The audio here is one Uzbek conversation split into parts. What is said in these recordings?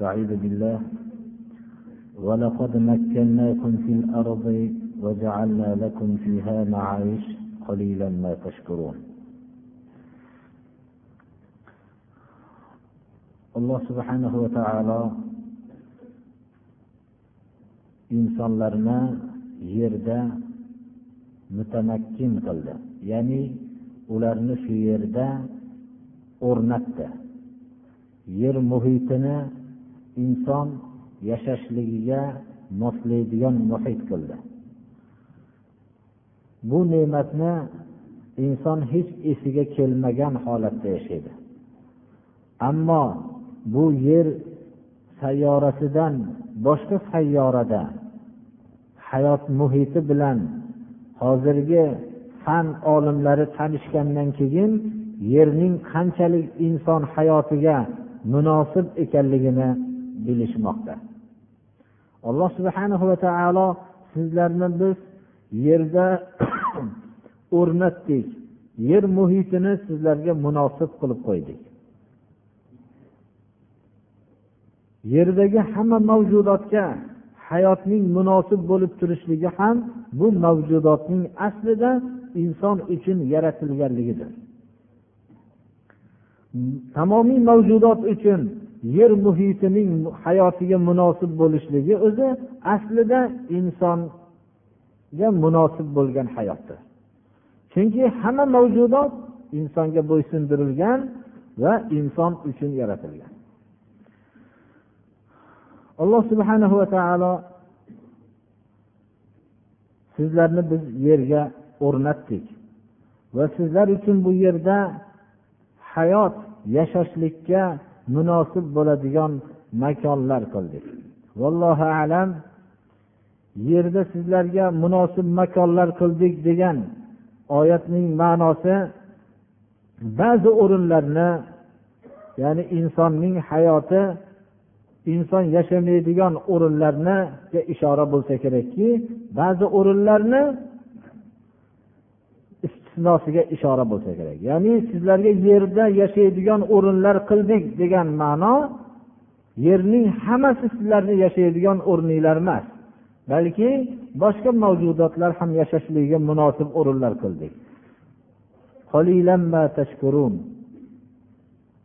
استعيذ بالله ولقد مكناكم في الأرض وجعلنا لكم فيها معايش قليلا ما تشكرون alloh subhanahu va taolo insonlarni yerda mutamakkin qildi ya'ni ularni shu yerda o'rnatdi yer muhitini inson yashashligiga moslaydigan muhit qildi. Bu ne'matni inson hech esiga kelmagan holatda yashaydi. Ammo bu yer sayyorasidan boshqa sayyorada hayot muhiti bilan hozirgi fan olimlari tanishgandan keyin yerning qanchalik inson hayotiga munosib ekanligini bilishmoqda. Alloh subhanahu va taolo sizlarni biz yerda o'rnatdik. Yer muhitini sizlarga munosib qilib qo'ydik. Yerdagi hamma mavjudotga hayotning munosib bo'lib turishligi ham bu mavjudotning aslida inson uchun yaratilganligidir. Tamomiy mavjudot uchun yer muhitining hayotiga munosib bo'lishligi o'zi aslida insonga munosib bo'lgan hayotdir. Chunki hamma mavjudot insonga bo'ysundirilgan va inson uchun yaratilgan. Alloh subhanahu va taolo sizlarni biz yerga o'rnatdik va sizlar uchun bu yerda hayot yashashlikka munosib bo'ladigan makonlar qildik. Vallohu alam yerda sizlarga munosib makonlar qildik degan oyatning ma'nosi ba'zi o'rinlarni ya'ni insonning hayoti inson yashamaydigan o'rinlarniga ishora bo'lsa kerakki ba'zi o'rinlarni istisnosiga ishora bo'lsa kerak. Ya'ni sizlarga yerda yashaydigan o'rinlar qildik degan ma'no yerning hammasi sizlarni yashaydigan o'rninglar emas. Balki boshqa mavjudotlar ham yashashligiga munosib o'rinlar qildik.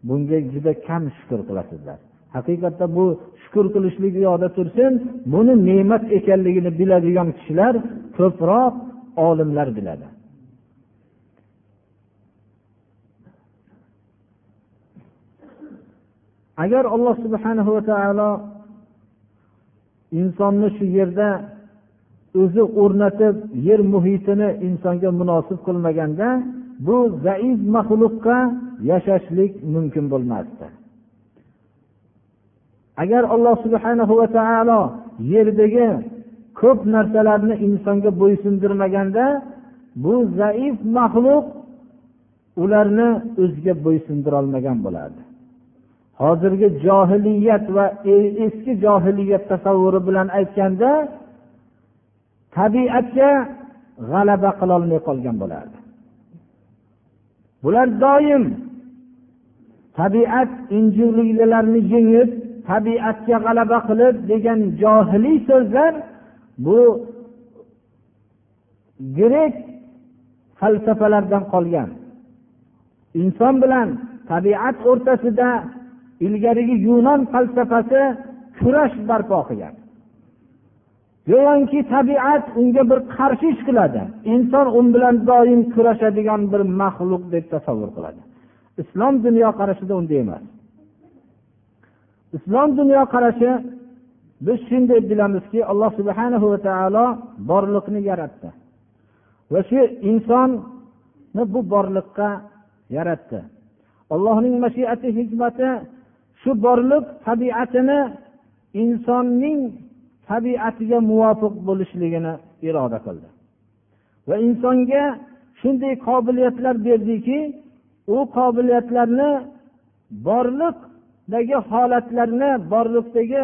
Bunga juda kam shukur qilasizlar. Haqiqatda bu shukur qilishlik yoqda tursin buni ne'mat ekanligini biladigan kishilar ko'proq olimlar biladi. Agar alloh subhanahu va taolo insonni shu yerda o'zi o'rnatib yer muhitini insonga munosib qilmaganda bu zaif maxluqqa yashashlik mumkin bo'lmasdi. Agar alloh subhanahu va taolo yerdagi ko'p narsalarni insonga bo'ysundirmaganda bu zaif maxluq ularni o'ziga bo'ysundirolmagan bo'lardi hozirgi johiliyat va e, eski johiliyat tasavvuri bilan aytganda tabiatga g'alaba qilolmay qolgan bo'lardi. Bular doim tabiat injirliklarni yengib tabiatga g'alaba qilib degan johiliy so'zlar bu grek falsafalardan qolgan. Inson bilan tabiat o'rtasida ilgarigi yunon falsafasi kurash barpo qilgan. Go'yoki tabiat unga bir qarshi ish qiladi. Inson u bilan doim kurashadigan bir maxluq deb tasavvur qiladi. Islom dunyoqarashida unday emas. Islom dunyoqarashi biz shunday bilamizki alloh subhana va taolo borliqni yaratdi. Va shu insonni bu borliqqa yaratdi. Allohning mashiati hikmati shu borliq tabiatini insonning tabiatiga muvofiq bo'lishligini iroda qildi. Va insonga shunday qobiliyatlar berdiki u qobiliyatlarni borliqdagi holatlarni borliqdagi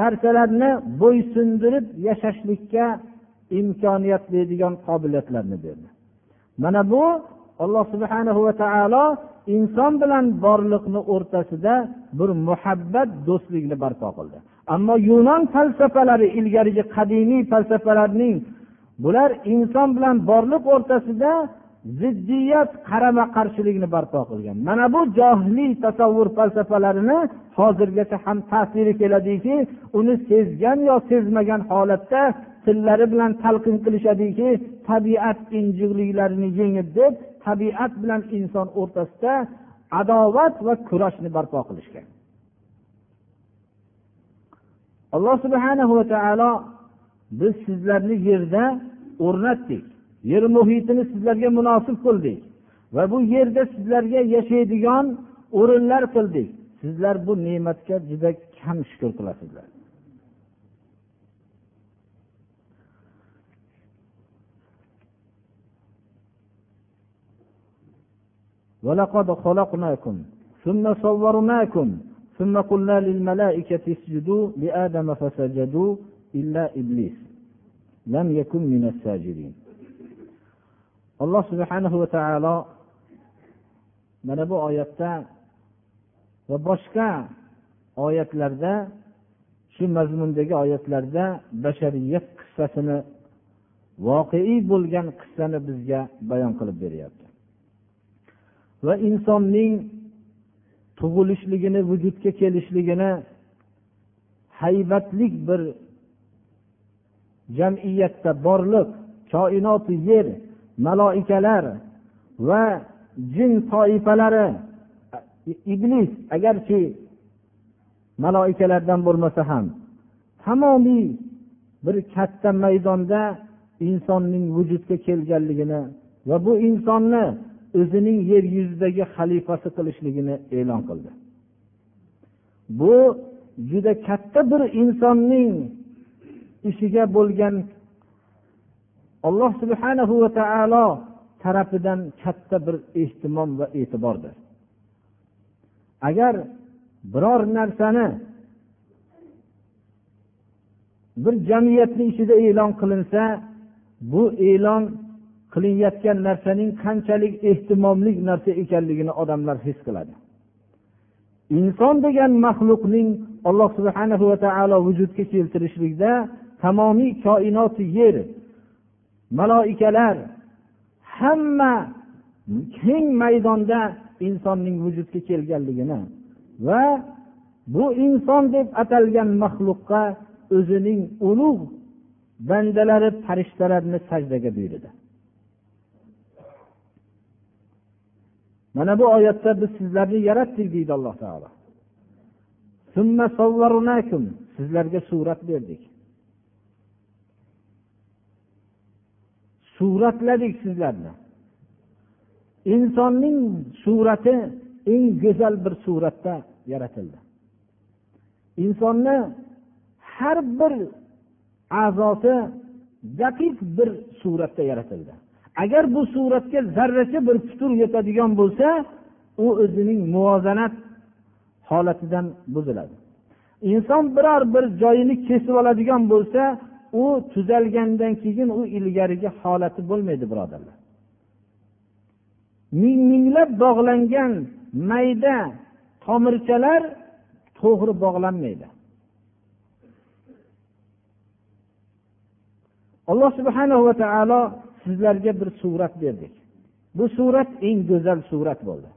narsalarni bo'ysundirib yashashlikka imkoniyat beradigan qobiliyatlarni berdi. Mana bu alloh subhanahu va taolo inson bilan borliqni o'rtasida bir muhabbat do'stlikni barpo qildi. Ammo yunon falsafalari ilgarigi qadimiy falsafalarning bular inson bilan borliq o'rtasida ziddiyat qarama qarshilikni barpo qilgan. Mana bu johiliy tasavvur falsafalarini hozirgacha ham ta'siri keladiki uni sezgan yo sezmagan holatda tillari bilan talqin qilishadiki tabiat injiqliklarini yengib deb tabiat bilan inson o'rtasida adovat va kurashni barpo qilishgan. Alloh subhana va taolo biz sizlarni yerda o'rnatdik. yer muhitini sizlarga munosib qildik va bu yerda sizlarga yashaydigan o'rinlar qildik sizlar bu ne'matga juda kam shukur qilasizlar ولقد خلقناكم ثم صورناكم ثم قلنا للملائكة اسجدوا لآدم فسجدوا إلا إبليس لم يكن من الساجدين alloh subhanahu va taolo mana bu oyatda va boshqa oyatlarda shu mazmundagi oyatlarda bashariyat qissasini voqeiy bo'lgan qissani bizga bayon qilib beryapti. Va insonning tug'ilishligini vujudga kelishligini haybatlik bir jamiyatda borliq koinoti yer maloikalar va jin toifalari. Iblis agarchi maloikalardan bo'lmasa ham tamomiy bir katta maydonda insonning vujudga kelganligini va bu insonni o'zining yer yuzidagi xalifasi qilishligini e'lon qildi. Bu juda katta bir insonning ishiga bo'lgan alloh subhanahu va taolo tarafidan katta bir ehtimom va e'tibordir. Agar biror narsani bir jamiyatni ichida e'lon qilinsa bu e'lon qilinayotgan narsaning qanchalik ehtimomli narsa ekanligini odamlar his qiladi. Inson degan maxluqning alloh subhana va taolo vujudga keltirishlikda tamomiy koinoti yer maloikalar hamma keng maydonda insonning vujudga kelganligini va bu inson deb atalgan maxluqqa o'zining ulug' bandalari farishtalarni sajdaga buyurdi. Mana bu oyatda biz sizlarni yaratdik deydi alloh taolo. Sizlarga surat berdik. Suratladik sizlarni. Insonning surati eng go'zal bir suratda yaratildi. Insonni har bir a'zosi daqiq bir suratda yaratildi. Agar bu suratga zarracha bir putur yetadigan bo'lsa u o'zining muvozanat holatidan buziladi. Inson biror bir joyini kesib oladigan bo'lsa u tuzalgandan keyin u ilgarigi holati bo'lmaydi birodarlar. Ming minglab bog'langan mayda tomirchalar to'g'ri bog'lanmaydi. Alloh subhanahu va taolo sizlarga bir surat berdik. Bu surat eng go'zal surat bo'ldi.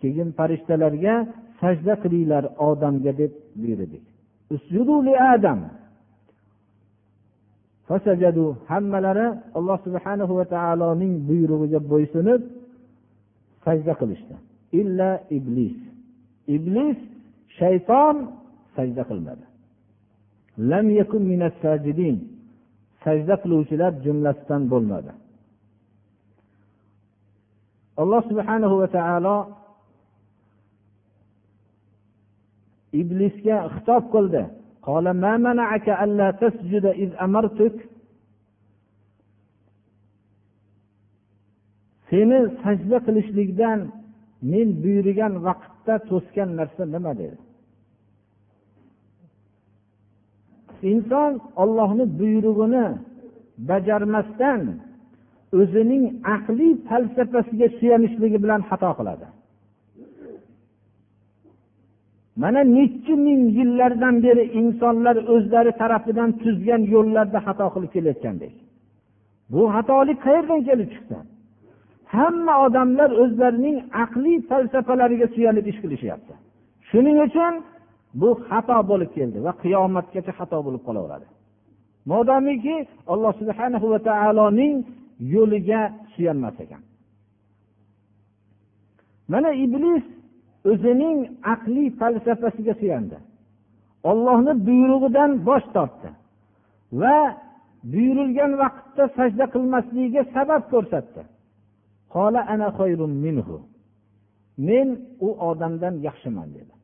Keyin farishtalarga sajda qilinglar odamga deb buyurdik adam hammalari alloh subhanahu va taoloning buyrug'iga bo'ysunib sajda qilishdi illa iblis. İblis shayton sajda qilmadi sajda qiluvchilar jumlasidan bo'lmadi alloh subhanahu va taolo iblisga xitob qildi. Seni sajda qilishlikdan men buyurgan vaqtda to'sgan narsa nima? dedi. Inson ollohni buyrug'ini bajarmasdan o'zining aqliy falsafasiga suyanishligi bilan xato qiladi. Mana nechi ming yillardan beri insonlar o'zlari tarafidan tuzgan yo'llarda xato qilib kelayotgandek. Bu xatolik qayerdan kelib chiqdi? Hamma odamlar o'zlarining aqliy falsafalariga suyanib ish qilishyapti. Shuning uchun bu xato bo'lib keldi va qiyomatgacha xato bo'lib qolaveradi. Modomiki alloh subhana va taoloning yo'liga suyanmas ekan. Mana iblis o'zining aqliy falsafasiga suyandi. Ollohni buyrug'idan bosh tortdi va buyurilgan vaqtda sajda qilmasligiga sabab ko'rsatdi. Men u odamdan yaxshiman dedi.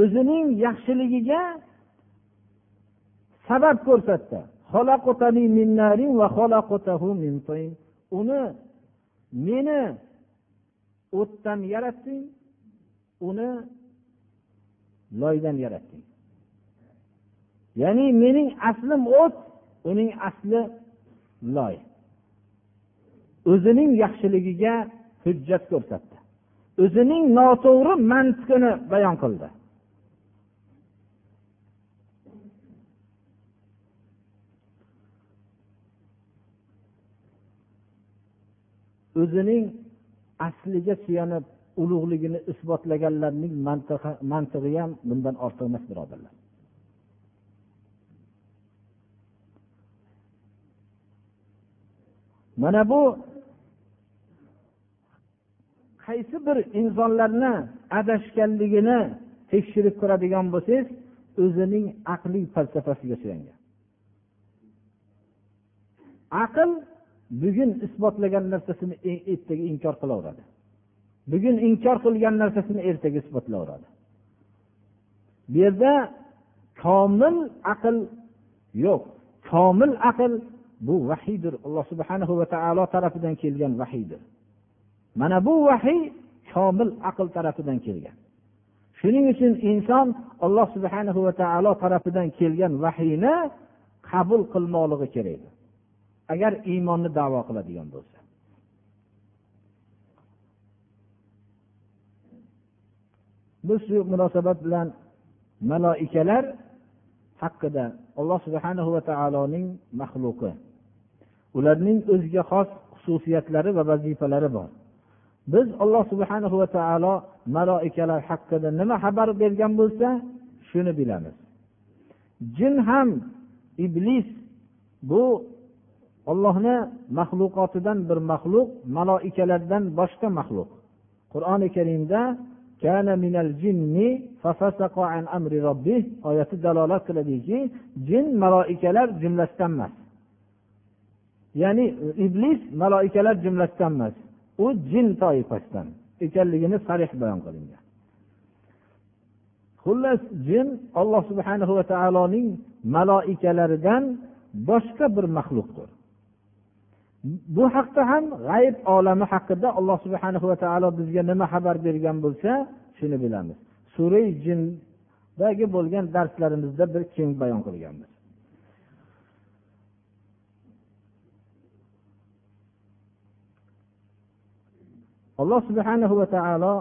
O'zining yaxshiligiga sabab ko'rsatdi. Uni meni o'tdan yaratding uni loydan yaratding ya'ni mening aslim o't uning asli loy. O'zining yaxshiligiga hujjat ko'rsatdi. O'zining noto'g'ri mantiqini bayon qildi. O'zining asliga suyanib ulug'ligini isbotlaganlarning mantig'i ham bundan ortiq emas birodarlar. Mana bu qaysi bir insonlarni adashganligini tekshirib ko'radigan bo'lsangiz o'zining aqliy falsafasiga suyangan. Aql bugun isbotlagan narsasini e- ertaga inkor qilaveradi. Bugun inkor qilgan narsasini ertaga isbotlayveradi bu yerda komil aql yo'q. Komil aql bu vahiydir alloh subhanahu va taolo tarafidan kelgan vahiydir mana bu vahiy komil aql tarafidan kelgan. Shuning uchun inson alloh subhanahu va taolo tarafidan kelgan vahiyni qabul qilmoqligi kerak agar iymonni davo qiladigan bo'lsa. Biz shu munosabat bilan maloikalar haqida alloh subhana va taoloning maxluqi. Ularning o'ziga xos xususiyatlari va vazifalari bor. Biz alloh subhana va taolo maloikalar haqida nima xabar bergan bo'lsa shuni bilamiz. Jin ham iblis bu ollohni maxluqotidan bir maxluq maloikalardan boshqa maxluq qur'oni karimda oyati dalolat qiladiki jin maloikalar jumlasidan emas. Ya'ni iblis maloikalar jumlasidan emas. U jin toifasidan ekanligini sarih bayon qilingan. Xullas jin alloh subhanahu va taoloning maloikalaridan boshqa bir maxluqdir bu haqda ham g'ayb olami haqida alloh subhana va taolo bizga nima xabar bergan bo'lsa shuni bilamiz. Sura jindagi bo'lgan darslarimizda bir keng bayon qilganmiz. Alloh subhanahu va taolo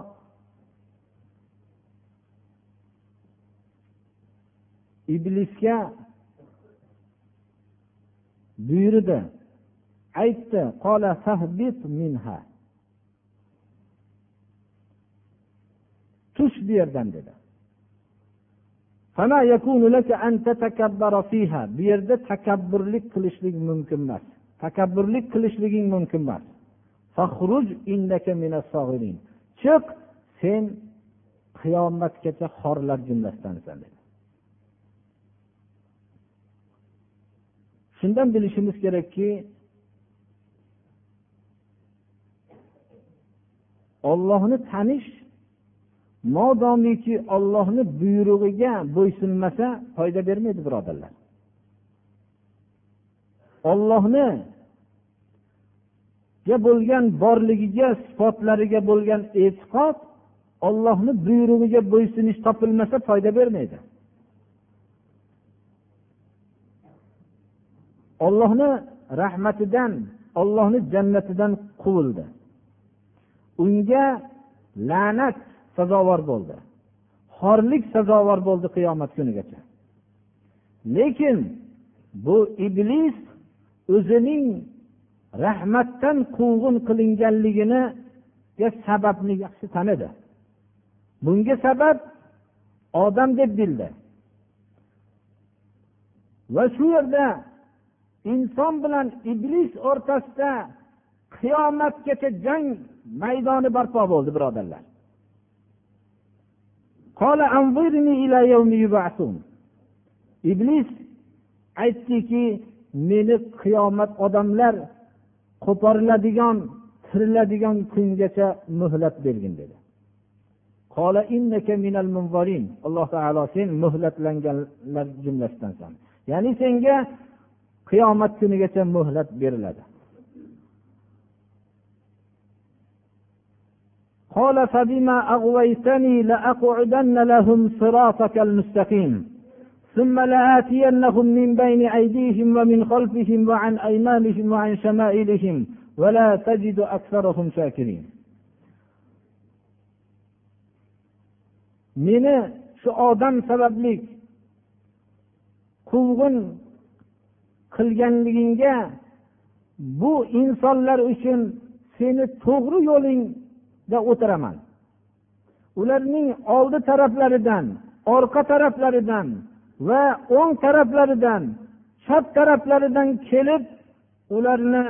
iblisga buyurdi. Aytdi tush bu yerdan dedi. Bu yerda takabburlik qilishlik mumkin emas. Takabburlik qilishliging mumkin emas. Chiq sen qiyomatgacha xorlar jumlasidansan dedi. Shundan bilishimiz kerakki ollohni tanish modomiki ollohni buyrug'iga bo'ysunmasa foyda bermaydi birodarlar. Ollohni bo'lgan borligiga sifatlariga bo'lgan e'tiqod ollohni buyrug'iga bo'ysunish topilmasa foyda bermaydi. Ollohni rahmatidan ollohni jannatidan quvildi unga la'nat sazovor bo'ldi. Xorlik sazovor bo'ldi qiyomat kunigacha. Lekin bu iblis o'zining rahmatdan quvg'in qilinganligini sababni yaxshi tanidi. Bunga sabab odam deb bildi. Va shu yerda inson bilan iblis o'rtasida qiyomatgacha jang maydoni barpo bo'ldi birodarlar. Iblis aytdiki meni qiyomat odamlar qo'poriladigan tiriladigan kungacha muhlat bergin dedi. Alloh taolo sen muhlatlanganlar jumlasidansan ya'ni senga qiyomat kunigacha muhlat beriladi. قال فبما أغويتني لأقعدن لهم صراطك المستقيم ثم لآتينهم من بين أيديهم ومن خلفهم وعن أيمانهم وعن شمائلهم ولا تجد أكثرهم شاكرين meni shu odam sababli quvg'in qilganligingga bu insonlar uchun seni to'g'ri yo'ling o'tiraman. Ularning oldi taraflaridan orqa taraflaridan va o'ng taraflaridan chap taraflaridan kelib ularni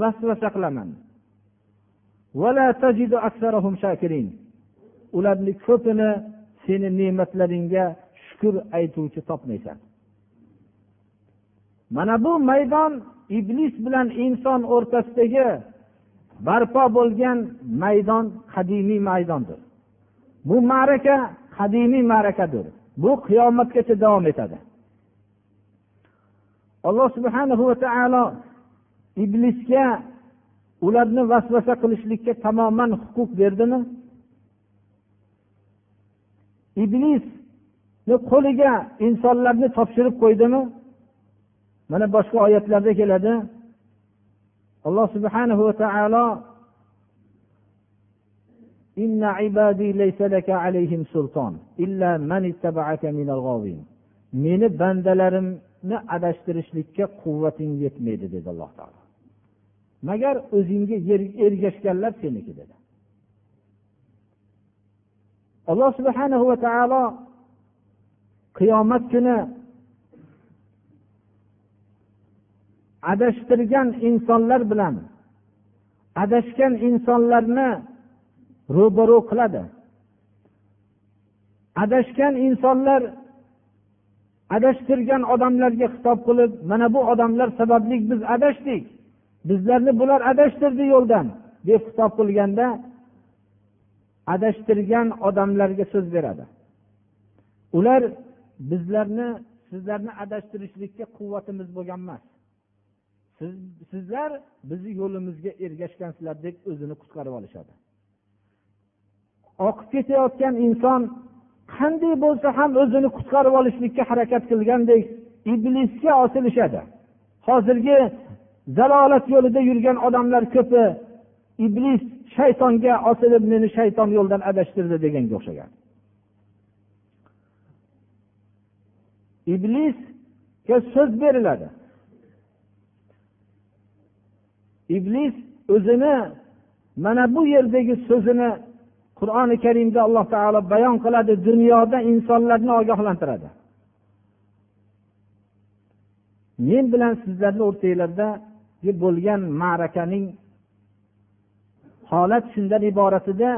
vasvasa qilaman ularni ko'pini seni ne'matlaringga shukur aytuvchi topmaysan. Mana bu maydon iblis bilan inson o'rtasidagi barpo bo'lgan maydon qadimiy maydondir. Bu ma'raka qadimiy ma'rakadir. Bu qiyomatgacha davom etadi. Alloh subhana va taolo iblisga ularni vasvasa qilishlikka tamoman huquq berdimi? Iblisni qo'liga insonlarni topshirib qo'ydimi? Mana boshqa oyatlarda keladi. alloh subhanahu va taolo إن عبادي ليس لك عليهم سلطان إلا من اتبعك من الغاوين meni bandalarimni adashtirishlikka quvvating yetmaydi dedi alloh taolo magar o'zingga ergashganlar seniki dedi alloh subhanahu va taolo qiyomat kuni adashtirgan insonlar bilan adashgan insonlarni ro'baro qiladi. Adashgan insonlar adashtirgan odamlarga xitob qilib mana bu odamlar sababli biz adashdik bizlarni bular adashtirdi yo'ldan deb xitob qilganda adashtirgan odamlarga so'z beradi. Ular bizlarni sizlarni adashtirishlikka quvvatimiz bo'lgan emas. Siz sizlar bizni yo'limizga ergashgansizlar deb o'zini qutqarib olishadi. Oqib ketayotgan inson qanday bo'lsa ham o'zini qutqarib olishlikka harakat qilgandek iblisga osilishadi. Hozirgi zalolat yo'lida yurgan odamlar ko'pi iblis shaytonga osilib meni shayton yo'ldan adashtirdi deganga o'xshagan. Iblisga so'z beriladi. Iblis o'zini mana bu yerdagi so'zini qur'oni karimda alloh taolo bayon qiladi dunyoda insonlarni ogohlantiradi. Men bilan sizlarni o'rtanglarda bo'lgan ma'rakaning holat shundan iborat edi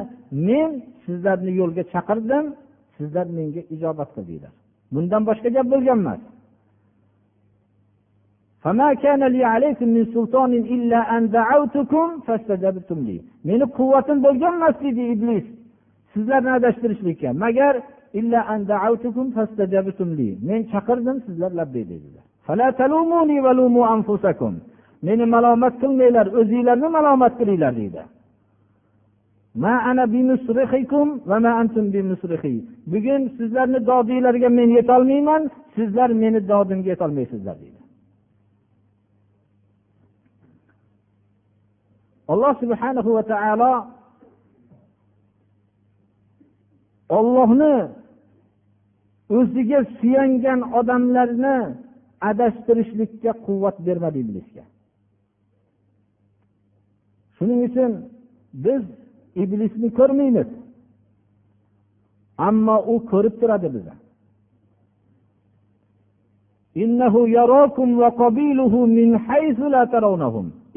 men sizlarni yo'lga chaqirdim sizlar menga ijobat qildinglar. Bundan boshqa gap bo'lgan emas. Meni quvvatim bo'lgan emas deydi iblis. Sizlarni adashtirishlikka. Magar men chaqirdim sizlar labbay dedilar. meni malomat qilmanglar o'zinglarni malomat qilinglar deydi bugun sizlarni dodinglarga men yetolmayman sizlar meni dodimga yetolmaysizlar deydi alloh subhanahu va taolo ollohni o'ziga suyangan odamlarni adashtirishlikka quvvat bermadi iblisga. Shuning uchun biz iblisni ko'rmaymiz. Ammo u ko'rib turadi bizni.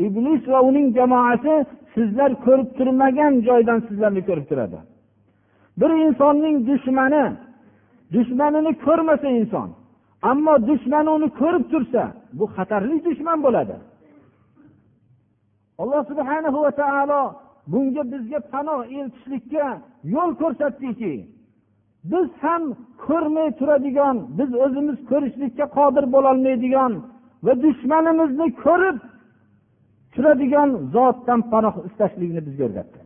Iblis va uning jamoasi sizlar ko'rib turmagan joydan sizlarni ko'rib turadi. Bir insonning dushmani dushmanini ko'rmasa inson ammo dushmani uni ko'rib tursa bu xatarli dushman bo'ladi. Alloh subhanahu va taolo bunga bizga panoh eltishlikka yo'l ko'rsatdiki biz ham ko'rmay turadigan biz o'zimiz ko'rishlikka qodir bo'lolmaydigan va dushmanimizni ko'rib turadigan zotdan panoh istashlikni bizga o'rgatdi.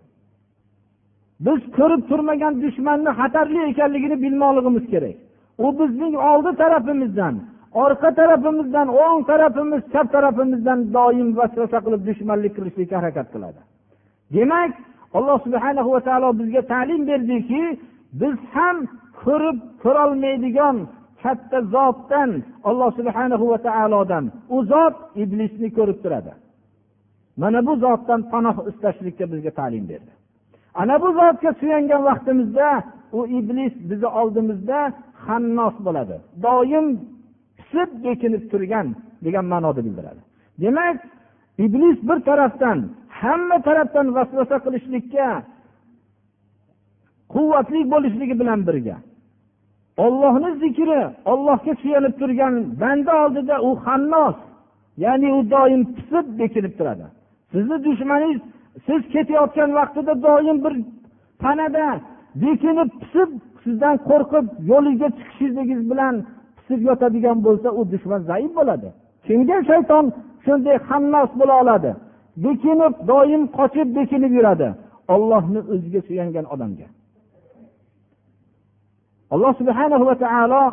Biz ko'rib turmagan dushmanni xatarli ekanligini bilmoqligimiz kerak. U bizning oldi tarafimizdan orqa tarafimizdan o'ng tarafimiz chap tarafimizdan doim vasvasa qilib dushmanlik qilishlikka harakat qiladi. Demak alloh subhana va taolo bizga ta'lim berdiki biz ham ko'rib ko'rolmaydigan katta zotdan alloh subhana va taolodan u zot iblisni ko'rib turadi. Mana bu zotdan panoh istashlikka bizga ta'lim berdi. Ana bu zotga suyangan vaqtimizda u iblis bizni oldimizda hannos bo'ladi. Doim pisib bekinib turgan degan ma'noda bildiradi. Demak iblis bir tarafdan hamma tarafdan vasvasa qilishlikka quvvatli bo'lishligi bilan birga ollohni zikri ollohga suyanib turgan banda oldida u hannos ya'ni u doim pisib bekinib turadi. Sizni dushmaningiz siz ketayotgan vaqtida doim bir panada bekinib pisib sizdan qo'rqib yo'lingizga chiqishingiz bilan pisib yotadigan bo'lsa u dushman zaif bo'ladi. Kimga shayton shunday hannos bo'la oladi? Bekinib doim qochib bekinib yuradi. Ollohni o'ziga suyangan odamga. Alloh subhana va taolo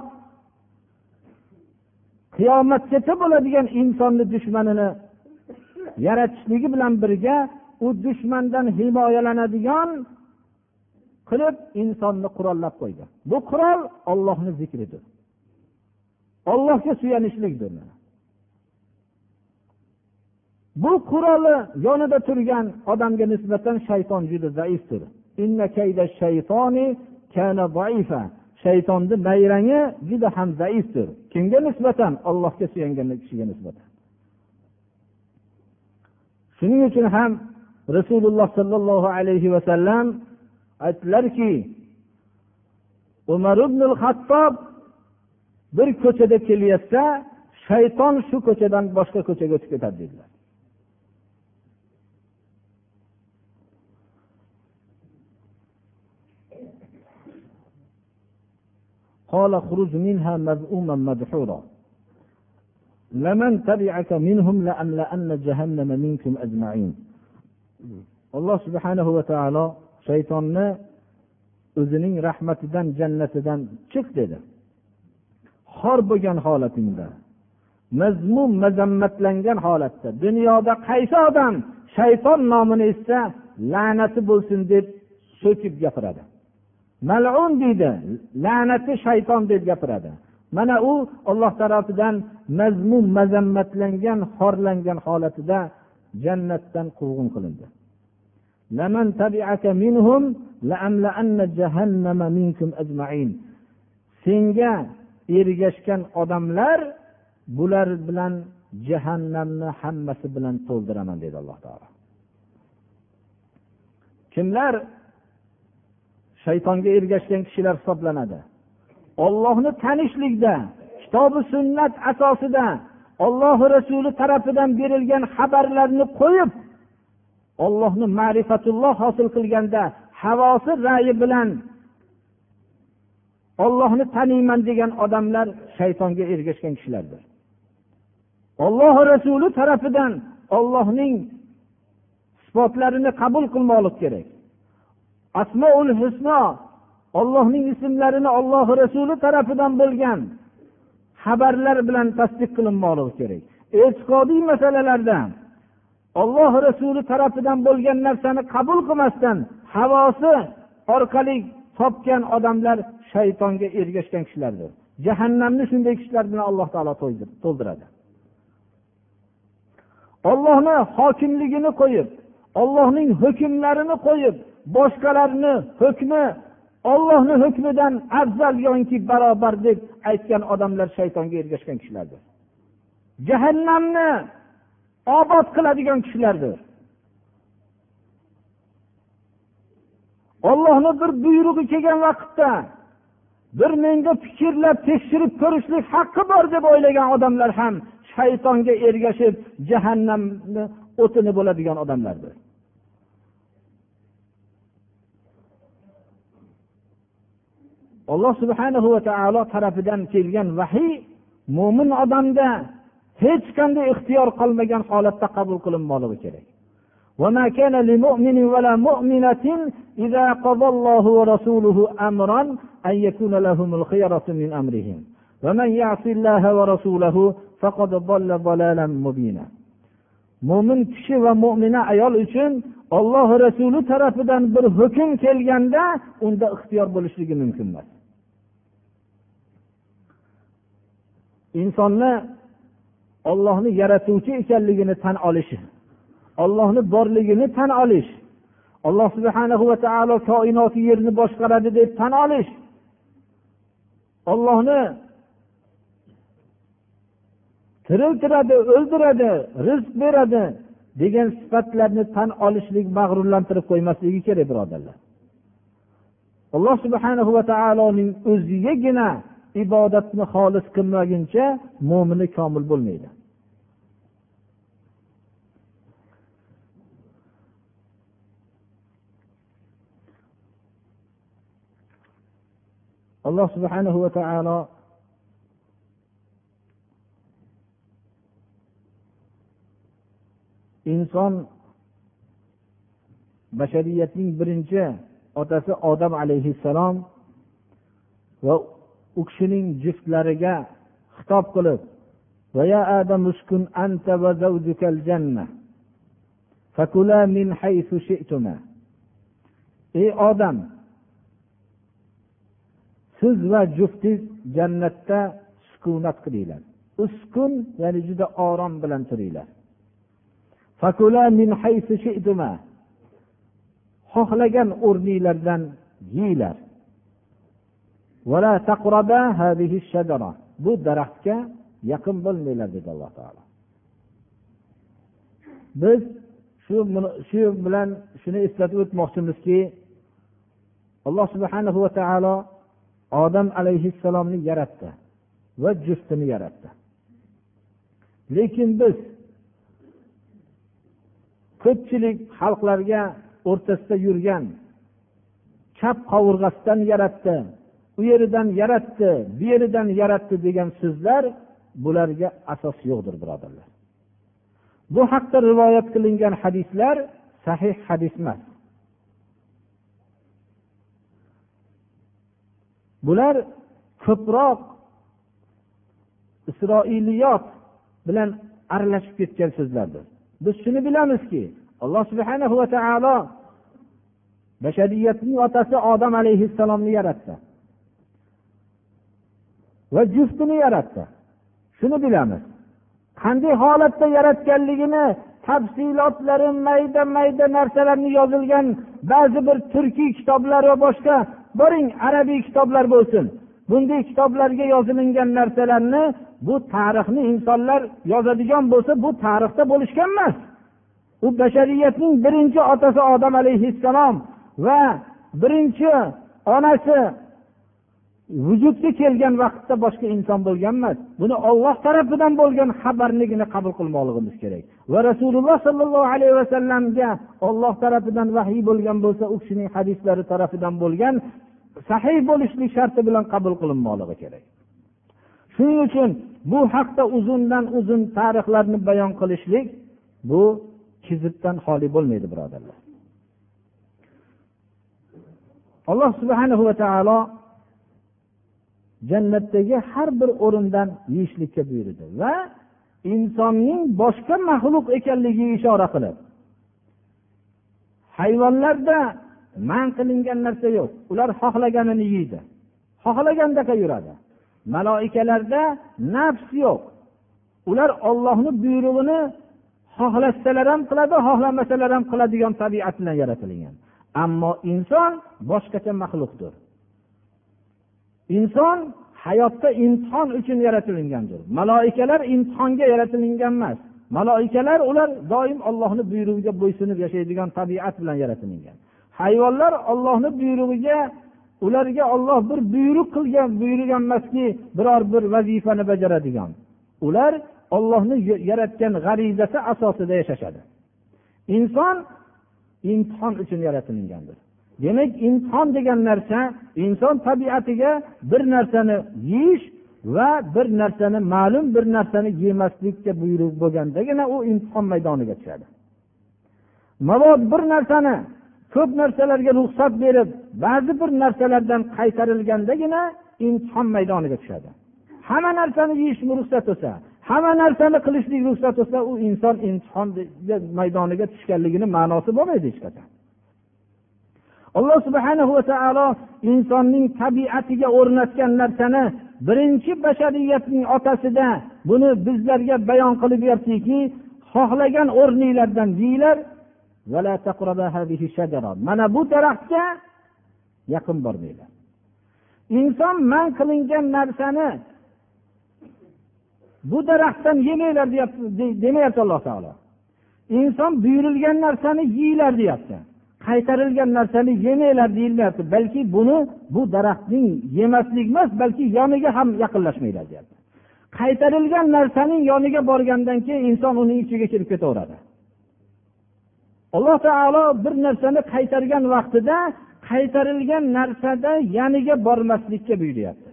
qiyomatgacha bo'ladigan insonni dushmanini yaratishligi bilan birga u dushmandan himoyalanadigan qilib insonni qurollab qo'ydi. Bu qurol ollohni zikridir. Ollohga suyanishlikdir. Bu quroli yonida turgan odamga nisbatan shayton juda zaifdir. Shaytonni nayrangi juda ham zaifdir. Kimga nisbatan? Allohga suyangan kishiga nisbatan. shuning uchun ham rasululloh sollallohu alayhi vasallam aytdilarki umar ibn hattob bir ko'chada kelayotsa shayton shu ko'chadan boshqa ko'chaga o'tib ketadi dedilar قال اخرج منها مذءوما مدحورا لمن تبعك منهم لأملأن جهنم منكم أجمعين alloh subhanahu va taolo shaytonni o'zining rahmatidan jannatidan chiq dedi xor bo'lgan holatingda mazmum mazammatlangan holatda dunyoda qaysi odam shayton nomini eshitsa la'nati bo'lsin deb so'kib gapiradi malun deydi la'nati shayton deb gapiradi Mana u olloh tarafidan mazmun mazammatlangan xorlangan holatida jannatdan quvg'in qilindi. Senga ergashgan odamlar bular bilan jahannamni hammasi bilan to'ldiraman dedi alloh taolo. Kimlar shaytonga ergashgan kishilar hisoblanadi? Ollohni tanishlikda kitobi sunnat asosida ollohi rasuli tarafidan berilgan xabarlarni qo'yib ollohni ma'rifatulloh hosil qilganda havosi rayi bilan ollohni taniyman degan odamlar shaytonga ergashgan kishilardir. Olloh rasuli tarafidan ollohning sifatlarini qabul qilmoqlik kerak. Asmoul husno ollohning ismlarini olloh rasuli tarafidan bo'lgan xabarlar bilan tasdiq qilinmoqligi kerak. E'tiqodiy masalalarda olloh rasuli tarafidan bo'lgan narsani qabul qilmasdan havosi orqali topgan odamlar shaytonga ergashgan kishilardir. Jahannamni shunday kishilar bilan alloh taolo to'ldiradi. Ollohni hokimligini qo'yib ollohning hukmlarini qo'yib boshqalarni hukmi ollohni hukmidan afzal yoki barobar deb aytgan odamlar shaytonga ergashgan kishilardir. Jahannamni obod qiladigan kishilardir. Ollohni bir buyrug'i kelgan vaqtda bir menga fikrlab tekshirib ko'rishlik haqqi bor deb o'ylagan odamlar ham shaytonga ergashib jahannamni o'tini bo'ladigan odamlardir. alloh subhanahu va taolo tarafidan kelgan vahiy mo'min odamda hech qanday ixtiyor qolmagan holatda qabul qilinmoqligi kerak وما كان لمؤمن ولا مؤمنة إذا قضى الله ورسوله أمرا أن يكون لهم الخيرة من أمرهم ومن يعص الله ورسوله فقد ضل ضلالا مبينا mo'min kishi va mo'mina ayol uchun olloh rasuli tarafidan bir hukm kelganda unda ixtiyor bo'lishligi mumkin emas Insonni ollohni yaratuvchi ekanligini tan olishi ollohni borligini tan olish alloh subhana va taolo koinoti yerni boshqaradi deb tan olish ollohni tiriltiradi o'ldiradi rizq beradi degan sifatlarni tan olishlik mag'rurlantirib qo'ymasligi kerak birodarlar. Alloh subhanahu va taoloning o'zigagina ibodatni xolis qilmaguncha mo'mini komil bo'lmaydi. Alloh subhanahu va taolo inson bashariyatning birinchi otasi odam alayhissalom va u kishining juftlariga xitob qilib ey odam siz va juftingiz jannatda sukunat qilinglar. Uskun ya'ni juda orom bilan turinglar. Xohlagan o'rninglardan yeyglar bu daraxtga yaqin bo'lmanglar dedi alloh taolo. Biz shu shu bilan shuni eslatib o'tmoqchimizki alloh subhana va taolo odam alayhissalomni yaratdi va juftini yaratdi. Lekin biz ko'pchilik xalqlarga o'rtasida yurgan chap qovurg'asidan yaratdi u yeridan yaratdi bu yeridan yaratdi degan so'zlar bularga asos yo'qdir birodarlar. Bu haqda rivoyat qilingan hadislar sahih hadis emas. Bular ko'proq isroiliyot bilan aralashib ketgan so'zlardir. Biz shuni bilamizki alloh subhana va taolo bashariyatning otasi odam alayhissalomni yaratdi. Va juftini yaratdi. Shuni bilamiz. Qanday holatda yaratganligini tafsilotlari mayda mayda narsalarni yozilgan ba'zi bir turkiy kitoblar va boshqa boring arabiy kitoblar bo'lsin. Bunday kitoblarga yozilingan narsalarni bu tarixni insonlar yozadigan bo'lsa bu tarixda bo'lishgan emas. U bashariyatning birinchi otasi odam alayhissalom va birinchi onasi vujudga kelgan vaqtda boshqa inson bo'lgan emas buni olloh tarafidan bo'lgan xabarnigina qabul qilmoqligimiz kerak. Va rasululloh sollallohu alayhi vasallamga olloh tarafidan vahiy bo'lgan bo'lsa u kishining hadislari tarafidan bo'lgan sahiy bo'lishlik sharti bilan qabul qilinmoqligi kerak. Shuning uchun bu haqda uzundan uzun tarixlarni bayon qilishlik bu kizibdan xoli bo'lmaydi birodarlar. Alloh subhanahu va taolo jannatdagi har bir o'rindan yeyishlikka buyurdi va insonning boshqa maxluq ekanligiga ishora qilib hayvonlarda man qilingan narsa yo'q ular xohlaganini yeydi. Xohlagandaqa yuradi. Maloikalarda nafs yo'q. Ular ollohni buyrug'ini xohlasalar ham qiladi xohlamasalar ham qiladigan tabiat bilan yaratilgan. Ammo inson boshqacha maxluqdir. Inson hayotda imtihon uchun yaratilingandir. Maloikalar imtihonga yaratilingan emas. Maloikalar ular doim ollohni buyrug'iga bo'ysunib yashaydigan tabiat bilan yaratilingan. Hayvonlar ollohni buyrug'iga ularga olloh bir buyruq qilgan buyurgan emaski biror bir vazifani bajaradigan. Ular ollohni yaratgan g'arizasi asosida yashashadi. Inson imtihon uchun yaratilingandir. Demak inson degan narsa inson tabiatiga bir narsani yeyish va bir narsani ma'lum bir narsani yemaslikka buyruq bo'lgandagina u imtihon maydoniga tushadi. Mabod bir narsani ko'p narsalarga ruxsat berib ba'zi bir narsalardan qaytarilgandagina imtihon maydoniga tushadi. Hamma narsani yeyish ruxsat bo'lsa hamma narsani qilishlik ruxsat bo'lsa u inson imtihon maydoniga tushganligini ma'nosi bo'lmaydi hech qachon. Alloh subhana va taolo insonning tabiatiga o'rnatgan narsani birinchi bashariyatning otasida buni bizlarga bayon qilib beryaptiki xohlagan o'rninglardan yeyglar mana bu daraxtga yaqin bormanglar. Inson man qilingan narsani bu daraxtdan yemanglar deyapti demayapti alloh taolo. Inson buyurilgan narsani yeyglar deyapti. Qaytarilgan narsani yemanglar deyilmayapti balki buni bu daraxtning yemaslik emas balki yoniga ham yaqinlashmanglar deyapti. Qaytarilgan narsaning yoniga borgandan keyin inson uning ichiga kirib ketaveradi. Alloh taolo bir narsani qaytargan vaqtida qaytarilgan narsada yaniga bormaslikka buyuryapti.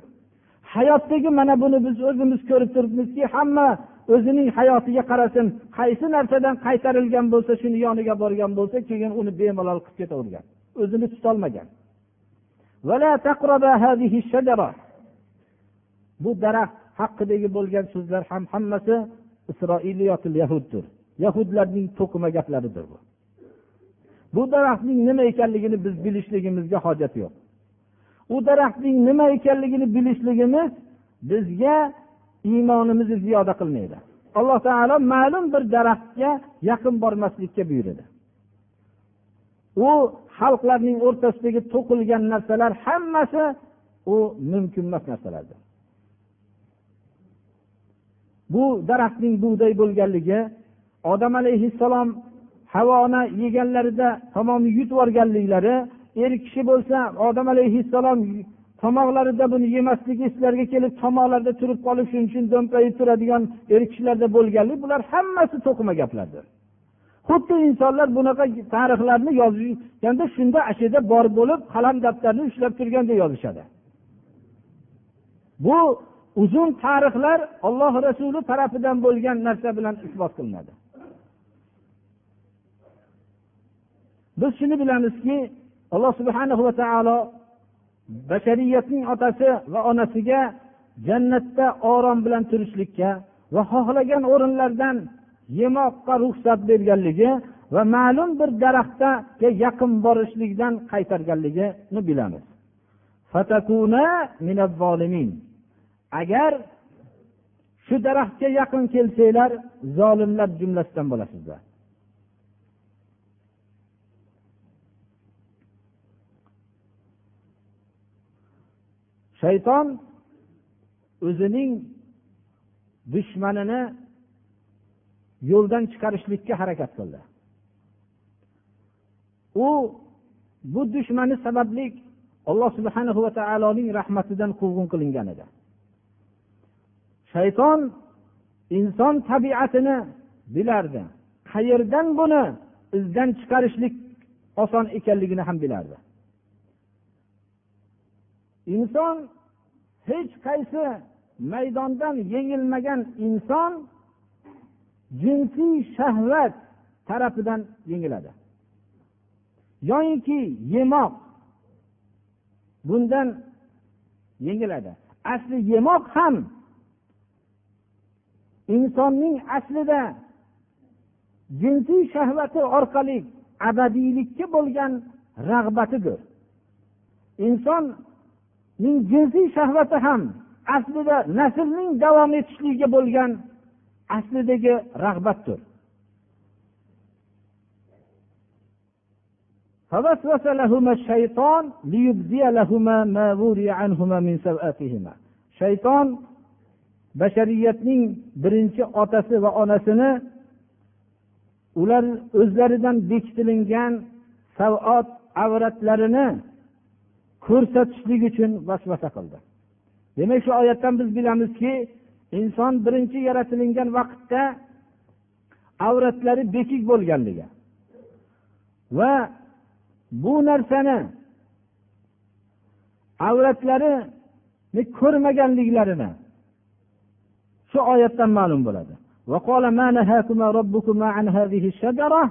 Hayotdagi mana buni biz o'zimiz ko'rib turibmizki hamma o'zining hayotiga qarasin qaysi narsadan qaytarilgan bo'lsa shuni yoniga borgan bo'lsa keyin uni bemalol qilib ketavergan. O'zini tutolmagan. Bu daraxt haqidagi bo'lgan so'zlar ham hammasi isroiliyotil yahuddir. Yahudlarning to'qima gaplaridir bu. Bu daraxtning nima ekanligini biz bilishligimizga hojat yo'q. U daraxtning nima ekanligini bilishligimiz bizga iymonimizni ziyoda qilmaydi. Alloh taolo ma'lum bir daraxtga yaqin bormaslikka buyurdi u xalqlarning o'rtasidagi to'qilgan narsalar hammasi u mumkinemas narsalardir. Bu daraxtning bug'doy bo'lganligi odam alayhissalom havoni yeganlarida tamomiy yutib yuborganliklari er kishi bo'lsa odam alayhissalom tomoqlarida buni yemasligi eslariga kelib tomoqlarida turib qolib shuning uchun do'mpayib turadigan er kishilarda bo'lganlik bular hammasi to'qima gaplardir. Xuddi insonlar bunaqa tarixlarni yozishganda shunda ashida bor bo'lib qalam daftarni ushlab turganda yozishadi. Bu uzun tarixlar olloh rasuli tarafidan bo'lgan narsa bilan isbot qilinadi. Biz shuni bilamizki alloh subhanahu va taolo bashariyatning otasi va onasiga jannatda orom bilan turishlikka va xohlagan o'rinlardan yemoqqa ruxsat berganligi va ma'lum bir daraxtga yaqin borishlikdan qaytarganligini bilamiz. Agar shu daraxtga yaqin kelsanglar zolimlar jumlasidan bo'lasizlar. Shayton o'zining dushmanini yo'ldan chiqarishlikka harakat qildi. U bu dushmani sababli alloh subhana va taoloning rahmatidan quvg'in qilingan edi. Shayton inson tabiatini bilardi. Qayerdan buni izdan chiqarishlik oson ekanligini ham bilardi. Inson hech qaysi maydondan yengilmagan inson jinsiy shahvat tarafidan yengiladi. Yoyinki yemoq bundan yengiladi. Asli yemoq ham insonning aslida jinsiy shahvati orqali abadiylikka bo'lgan rag'batidir. Inson jinsiy shahvati ham aslida naslning davom etishligiga bo'lgan aslidagi rag'batdir فوسوس لهما الشيطان ليبدي لهما ما وري عنهما من سوآتهما shayton bashariyatning birinchi otasi va onasini ular o'zlaridan bekitilingan savot avratlarini ko'rsatishlik uchun vasvasa qildi demak shu oyatdan biz bilamizki inson birinchi yaratilingan vaqtda avratlari bekik bo'lganligi va bu narsani avratlarini ko'rmaganliklarini shu oyatdan ma'lum bo'ladi وقال ما نهاكما ربكما عن هذه الشجرة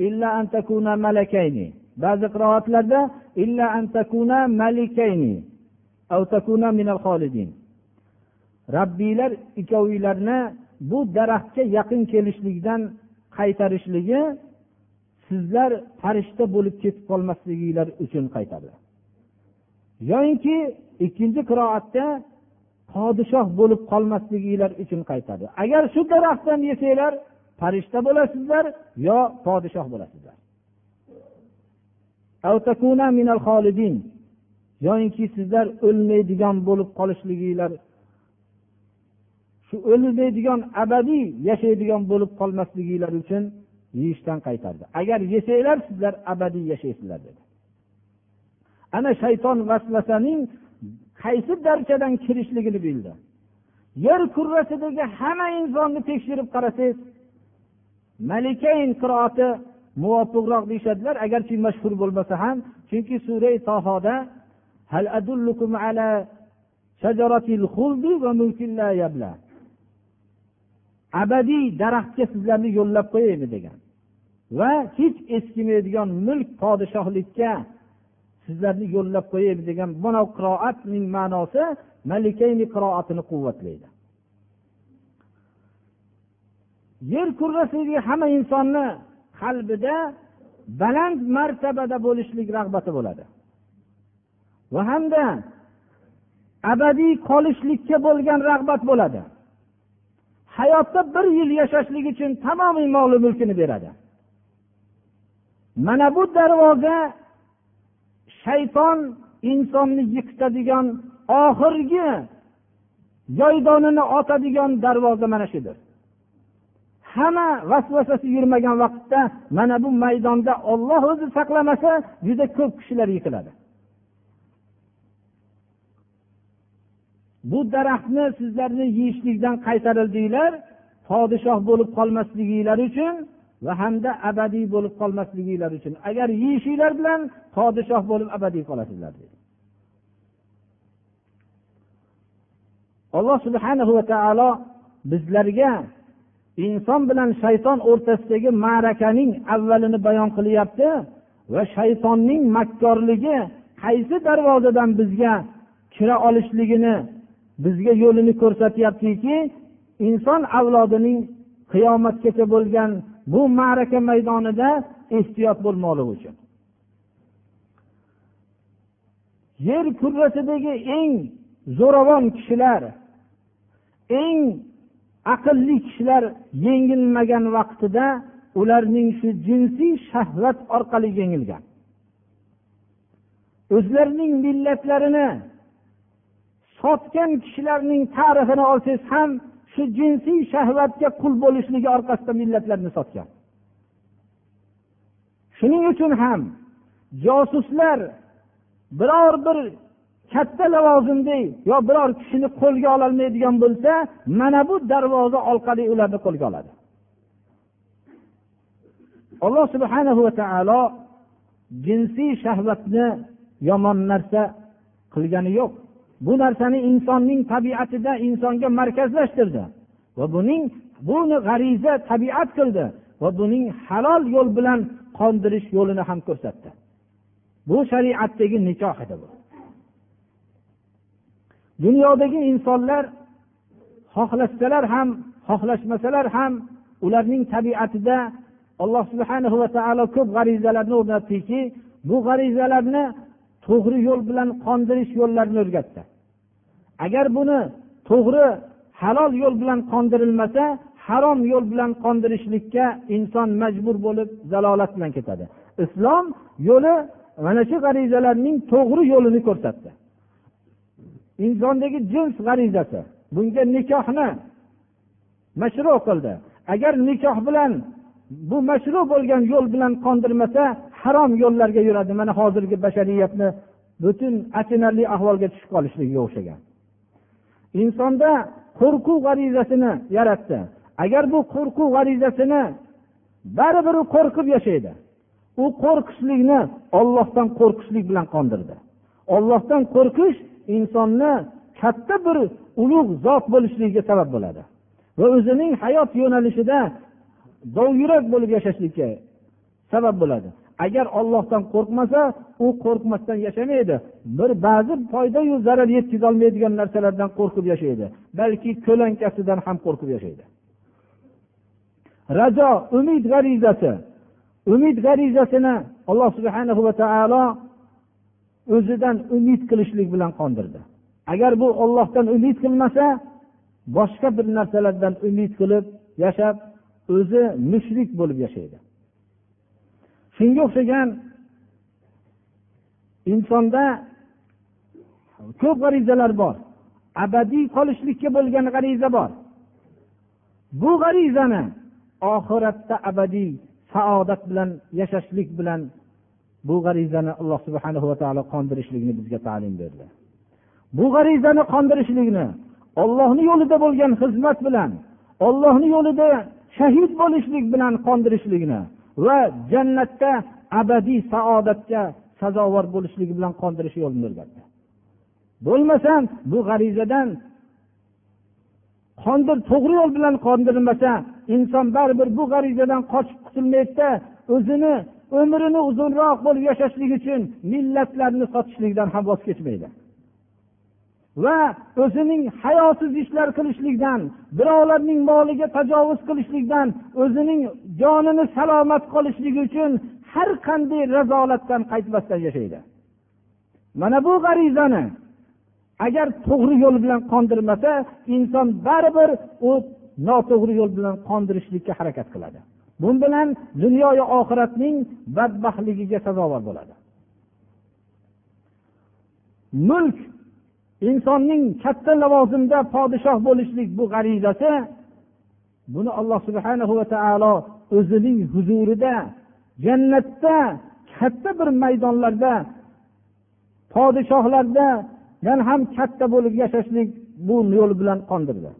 إلا أن تكونا ملكين ba'zi qiroatlardarabbiylar illa an takuna malikayni takuna bu daraxtga yaqin kelishlikdan qaytarishligi sizlar farishta bo'lib ketib qolmasliginglar uchun qaytardi. Yoyinki ikkinchi qiroatda podshoh bo'lib qolmasliginglar uchun qaytardi. Agar shu daraxtdan yesanglar farishta bo'lasizlar yo podshoh bo'lasizlar? Yoyinki sizlar o'lmaydigan bo'lib qolishliginglar shu o'lmaydigan abadiy yashaydigan bo'lib qolmasliginglar uchun yeyishdan qaytardi agar yesanglar sizlar abadiy yashaysizlar dedi ana shayton vasvasaning qaysi darchadan kirishligini bildi yer kurrasidagi hamma insonni tekshirib qarasangiz malikayn qiroati muvofiqroq deyishadilar agarchi mashhur bo'lmasa ham chunki sura tohoda hal adullukum ala shajaratil xuldi va mulkin la yabla. Abadiy daraxtga sizlarni yo'llab qo'yaymi? degan. Va hech eskimaydigan mulk podshohlikka sizlarni yo'llab qo'yaymi? degan mana qiroatning ma'nosi malikayni qiroatini quvvatlaydi. Yer kurrasidagi hamma insonni qalbida baland martabada bo'lishlik rag'bati bo'ladi. Va hamda abadiy qolishlikka bo'lgan rag'bat bo'ladi. Hayotda bir yil yashashlik uchun tamomiy moli mulkini beradi. Mana bu darvoza shayton insonni yiqitadigan oxirgi yoydonini otadigan darvoza mana shudir hamma vasvasasi yurmagan vaqtda mana bu maydonda olloh o'zi saqlamasa juda ko'p kishilar yiqiladi. Bu daraxtni sizlarni yeyishlikdan qaytarildinglar podshoh bo'lib qolmasliginglar uchun va hamda abadiy bo'lib qolmasliginglar uchun. Agar yeyishinglar bilan podshoh bo'lib abadiy qolasizlar dedi. Alloh subhanahu va taolo bizlarga inson bilan shayton o'rtasidagi ma'rakaning avvalini bayon qilyapti va shaytonning makkorligi qaysi darvozadan bizga kira olishligini bizga yo'lini ko'rsatyaptiki inson avlodining qiyomatgacha bo'lgan bu ma'raka maydonida ehtiyot bo'lmoqligi uchun. Yer kurrasidagi eng zo'ravon kishilar eng aqlli kishilar yengilmagan vaqtida ularning shu jinsiy shahvat orqali yengilgan. O'zlarining millatlarini sotgan kishilarning tarixini olsangiz ham shu jinsiy shahvatga qul bo'lishligi orqasida millatlarni sotgan. Shuning uchun ham josuslar biror bir katta lavozimda yo biror kishini qo'lga ololmaydigan bo'lsa mana bu darvoza orqali ularni qo'lga oladi. Alloh subhana va taolo jinsiy shahvatni yomon narsa qilgani yo'q. Bu narsani insonning tabiatida insonga markazlashtirdi va buning buni g'ariza tabiat qildi va buning halol yo'l bilan qondirish yo'lini ham ko'rsatdi. Bu shariatdagi nikoh edi bu. Dunyodagi insonlar xohlashsalar ham xohlashmasalar ham ularning tabiatida alloh subhanahu va taolo ko'p g'arizalarni o'rnatdiki bu g'arizalarni to'g'ri yo'l bilan qondirish yo'llarini o'rgatdi. Agar buni to'g'ri halol yo'l bilan qondirilmasa harom yo'l bilan qondirishlikka inson majbur bo'lib zalolat bilan ketadi. Islom yo'li mana shu g'arizalarning to'g'ri yo'lini ko'rsatdi. Insondagi jins g'arizasi. Bunga nikohni mashru qildi. Agar nikoh bilan bu mashru bo'lgan yo'l bilan qondirmasa harom yo'llarga yuradi. Mana hozirgi bashariyatni butun achinarli ahvolga tushib qolishligiga o'xshagan insonda qo'rquv g'arizasini yaratdi. Agar bu qo'rquv g'arizasini baribir u qo'rqib yashaydi. U qo'rqishlikni ollohdan qo'rqishlik bilan qondirdi. Ollohdan qo'rqish insonni katta bir ulug' zot bo'lishligiga sabab bo'ladi. Va o'zining hayot yo'nalishida dovyurak bo'lib yashashlikka sabab bo'ladi. Agar ollohdan qo'rqmasa u qo'rqmasdan yashamaydi. Bir ba'zi foydayu zarar yetkazolmaydigan narsalardan qo'rqib yashaydi. Balki ko'lankasidan ham qo'rqib yashaydi. Rajo umid g'arizasi. Umid g'arizasini alloh subhana va taolo o'zidan umid qilishlik bilan qondirdi. Agar bu ollohdan umid qilmasa boshqa bir narsalardan umid qilib yashab o'zi mushrik bo'lib yashaydi. Shunga o'xshagan insonda ko'p g'arizalar bor. Abadiy qolishlikka bo'lgan g'ariza bor. Bu g'arizani oxiratda abadiy saodat bilan yashashlik bilan bu g'arizani alloh subhana va taolo qondirishlikni bizga ta'lim berdi. Bu g'arizani qondirishlikni ollohni yo'lida bo'lgan xizmat bilan ollohni yo'lida shahid bo'lishlik bilan qondirishlikni va jannatda abadiy saodatga sazovor bo'lishligi bilan qondirish yo'lini o'rgatdi. Bo'lmasam bu g'arizadan qondir to'g'ri yo'l bilan qondirilmasa inson baribir bu g'arizadan qochib qutulmaydida o'zini umrini uzunroq bo'lib yashashlik uchun millatlarni sotishlikdan ham voz kechmaydi. Va o'zining hayosiz ishlar qilishlikdan birovlarning moliga tajovuz qilishlikdan o'zining jonini salomat qolishligi uchun har qanday razolatdan qaytmasdan yashaydi. Mana bu g'arizani agar to'g'ri yo'l bilan qondirmasa inson baribir u noto'g'ri yo'l bilan qondirishlikka harakat qiladi. Bu bilan dunyoyu oxiratning badbaxtligiga sazovor bo'ladi. Mulk insonning katta lavozimda podshoh bo'lishlik bu g'arizasi buni alloh subhana va taolo o'zining huzurida jannatda katta bir maydonlarda podshohlardan ham katta bo'lib yashashlik bu yo'l bilan qondirdi.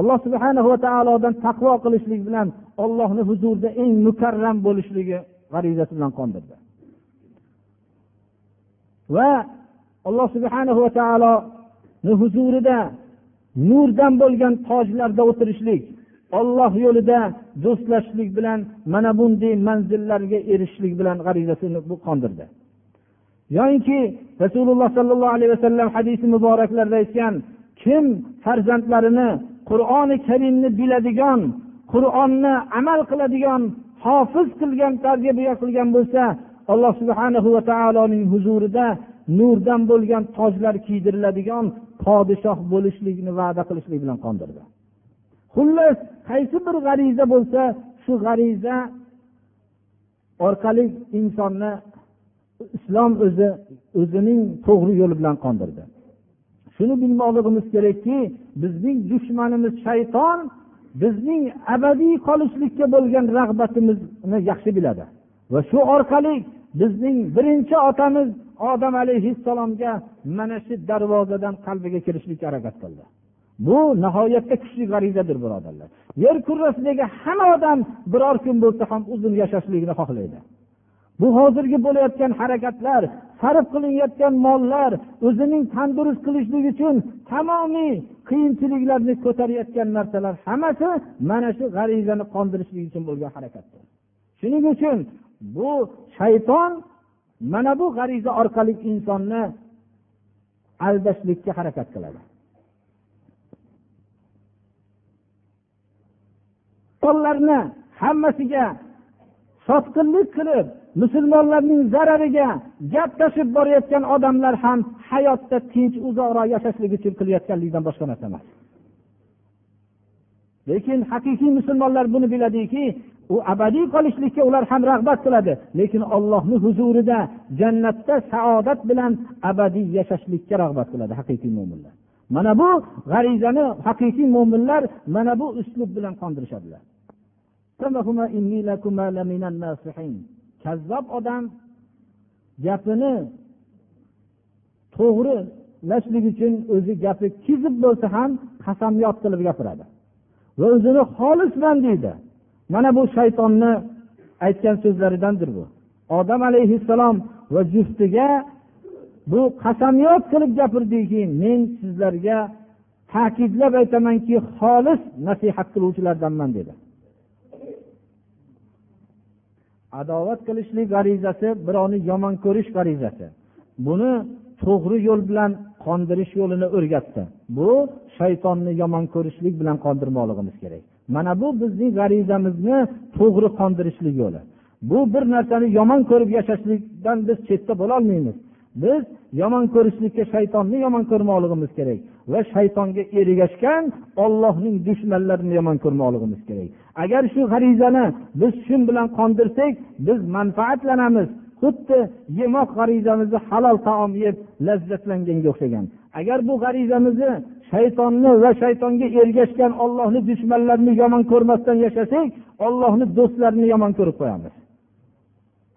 Alloh subhana va taolodan taqvo qilishlik bilan ollohni huzurida eng mukarram bo'lishligi g'arizasi bilan qondirdi. Va alloh subhana va taoloni huzurida nurdan bo'lgan tojlarda o'tirishlik olloh yo'lida do'stlashishlik bilan mana bunday manzillarga erishishlik bilan g'arizasini bu qondirdi. Yoyinki rasululloh sollallohu alayhi vasallam hadisi muboraklarda aytgan kim farzandlarini qur'oni karimni biladigan qur'onni amal qiladigan hofiz qilgan tarbiya qilgan bo'lsa alloh subhanahu va taoloning huzurida nurdan bo'lgan tojlar kiydiriladigan podshoh bo'lishlikni va'da qilishlik bilan qondirdi. Xullas qaysi bir g'ariza bo'lsa shu g'ariza orqali insonni islom o'zi o'zining to'g'ri yo'li bilan qondirdi. Shuni bilmoqligimiz kerakki bizning dushmanimiz shayton bizning abadiy qolishlikka bo'lgan rag'batimizni yaxshi biladi. Va shu orqali bizning birinchi otamiz odam alayhissalomga mana shu darvozadan qalbiga kirishlikka harakat qildi. Bu nihoyatda kuchli g'arizadir birodarlar. Yer kurrasidagi hamma odam biror kun bo'lsa ham uzun yashashlikni xohlaydi. Bu hozirgi bo'layotgan harakatlar sarf qilinayotgan mollar o'zining tandurust qilishlik uchun tamomiy qiyinchiliklarni ko'tarayotgan narsalar hammasi mana shu g'arizani qondirishlik uchun bo'lgan harakatdir. Shuning uchun bu shayton mana bu g'ariza orqali insonni aldashlikka harakat qiladi. Insonlarni hammasiga sotqinlik qilib musulmonlarning zarariga gap tashib borayotgan odamlar ham hayotda tinch uzoqroq yashashlik uchun qilayotganlikdan boshqa narsa emas. Lekin haqiqiy musulmonlar buni biladiki u abadiy qolishlikka ular ham rag'bat qiladi. Lekin ollohni huzurida jannatda saodat bilan abadiy yashashlikka rag'bat qiladi haqiqiy mo'minlar mana bu g'arizani haqiqiy mo'minlar mana bu uslub bilan qondirishadilar. Kazzob odam gapini to'g'rilashlik uchun o'zi gapi kizib bo'lsa ham qasamyod qilib gapiradi. Va o'zini xolisman deydi. Mana bu shaytonni aytgan so'zlaridandir bu. Odam alayhissalom va juftiga bu qasamyod qilib gapirdiki men sizlarga ta'kidlab aytamanki xolis nasihat qiluvchilardanman dedi. Adovat qilishlik g'arizasi birovni yomon ko'rish g'arizasi. Buni to'g'ri yo'l bilan qondirish yo'lini o'rgatdi. Bu shaytonni yomon ko'rishlik bilan qondirmoqligimiz kerak. Mana bu bizning g'arizamizni to'g'ri qondirishlik yo'li. Bu bir narsani yomon ko'rib yashashlikdan biz chetda bo'lolmaymiz biz yomon ko'rishlikka shaytonni yomon ko'rmoqligimiz kerak. Va shaytonga ergashgan ollohning dushmanlarini yomon ko'rmoqligimiz kerak. Agar shu g'arizani biz shu bilan qondirsak biz manfaatlanamiz. Xuddi yemoq g'arizamizni halol taom yeb lazzatlanganga o'xshagan. Agar bu g'arizamizni shaytonni va shaytonga ergashgan ollohni dushmanlarini yomon ko'rmasdan yashasak ollohni do'stlarini yomon ko'rib qo'yamiz.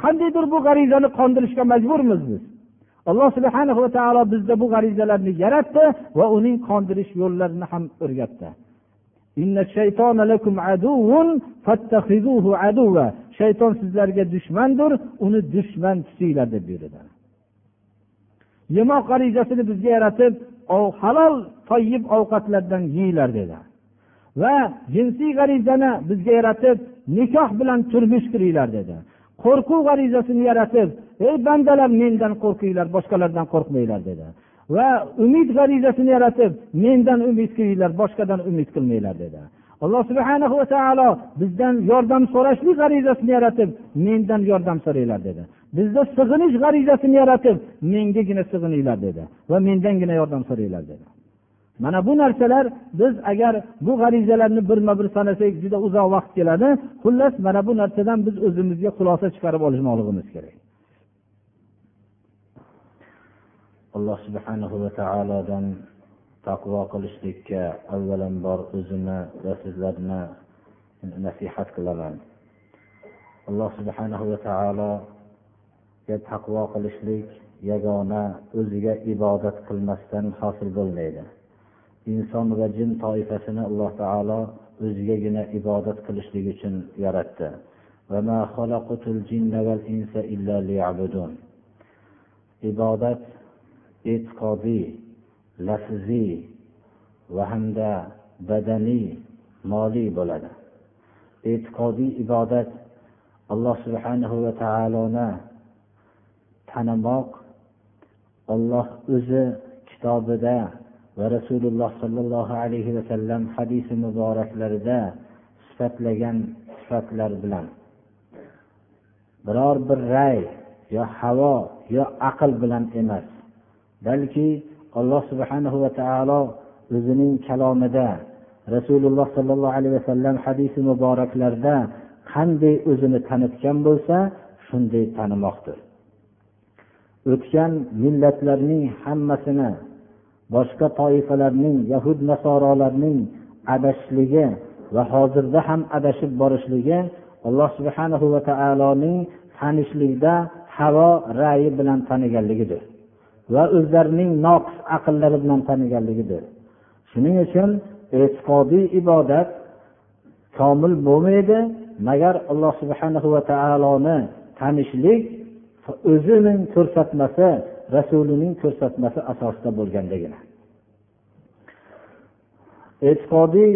Qandaydir bu g'arizani qondirishga majburmiz biz? Alloh subhana va taolo bizda bu g'arizalarni yaratdi va uning qondirish yo'llarini ham o'rgatdi. Shayton sizlarga dushmandir uni dushman tutinglar deb buyurdi. Yemoq g'arizasini bizga yaratib halol toyib ovqatlardan yeyglar dedi. Va jinsiy g'arizani bizga yaratib nikoh bilan turmush quringlar dedi. Qo'rquv g'arizasini yaratib ey bandalar mendan qo'rqinglar boshqalardan qo'rqmanglar dedi. Va umid g'arizasini yaratib mendan umid qilinglar boshqadan umid qilmanglar dedi. Alloh subhana va taolo bizdan yordam so'rashlik g'arizasini yaratib mendan yordam so'ranglar dedi. Bizda sig'inish g'arizasini yaratib mengagina sig'ininglar dedi va mendangina yordam so'ranglar dedi. Mana bu narsalar biz agar bu g'arizalarni birma bir sanasak juda uzoq vaqt keladi xullas mana bu narsadan biz o'zimizga xulosa chiqarib olishmoqligimiz kerak. Alloh subhanahu va taolodan taqvo qilishlikka avvalambor o'zimni va sizlarni nasihat qilaman. Alloh subhanahu va taologa taqvo qilishlik yagona o'ziga ibodat qilmasdan hosil bo'lmaydi. Inson va jin toifasini alloh taolo o'zigagina ibodat qilishlik uchun yaratdi. Ibodat e'tiqodiy lafziy va hamda badaniy moliy bo'ladi. E'tiqodiy ibodat alloh subhanahu va taoloni tanimoq olloh o'zi kitobida va rasululloh sollallohu alayhi vasallam hadisi muboraklarida sifatlagan sifatlar bilan. Biror bir ray yo havo yo aql bilan emas balki alloh subhanahu va taolo o'zining kalomida rasululloh sollallohu alayhi vasallam hadisi muboraklarida qanday o'zini tanitgan bo'lsa shunday tanimoqdir. O'tgan millatlarning hammasini boshqa toifalarning yahud nasorolarning adashishligi va hozirda ham adashib borishligi alloh subhanahu va taoloning tanishlikda havo rayi bilan taniganligidir va o'zlarining noqis aqllari bilan taniganligidir. Shuning uchun e'tiqodiy ibodat komil bo'lmaydi. Magar alloh subhanahu va taoloni tanishlik o'zining ko'rsatmasi rasulining ko'rsatmasi asosida bo'lgandagina e'tiqodiy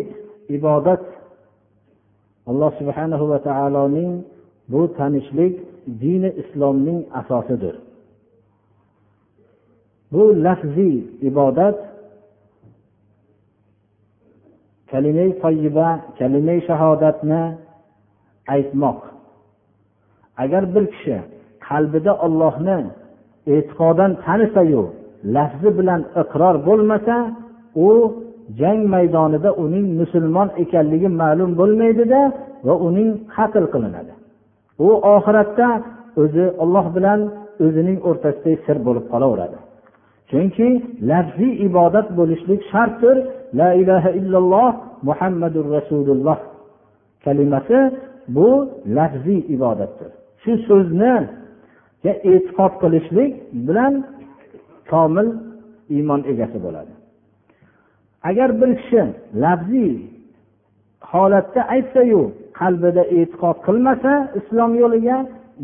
ibodat alloh subhanahu va taoloning bu tanishlik dini islomning asosidir. Bu lafziy ibodat kalimai toyiba kalimai shahodatni aytmoq. Agar bir kishi qalbida ollohni e'tiqodan tanisayu lafzi bilan iqror bo'lmasa u jang maydonida uning musulmon ekanligi ma'lum bo'lmaydida va uning qatl qilinadi. U oxiratda o'zi olloh bilan o'zining o'rtasidagi sir bo'lib qolaveradi. Chunki lafziy ibodat bo'lishlik shartdir. La ilaha illalloh muhammadur rasululloh kalimasi bu lafziy ibodatdir. Shu so'zni e'tiqod qilishlik bilan komil iymon egasi bo'ladi. Agar bir kishi lafziy holatda aytsayu qalbida e'tiqod qilmasa islom yo'liga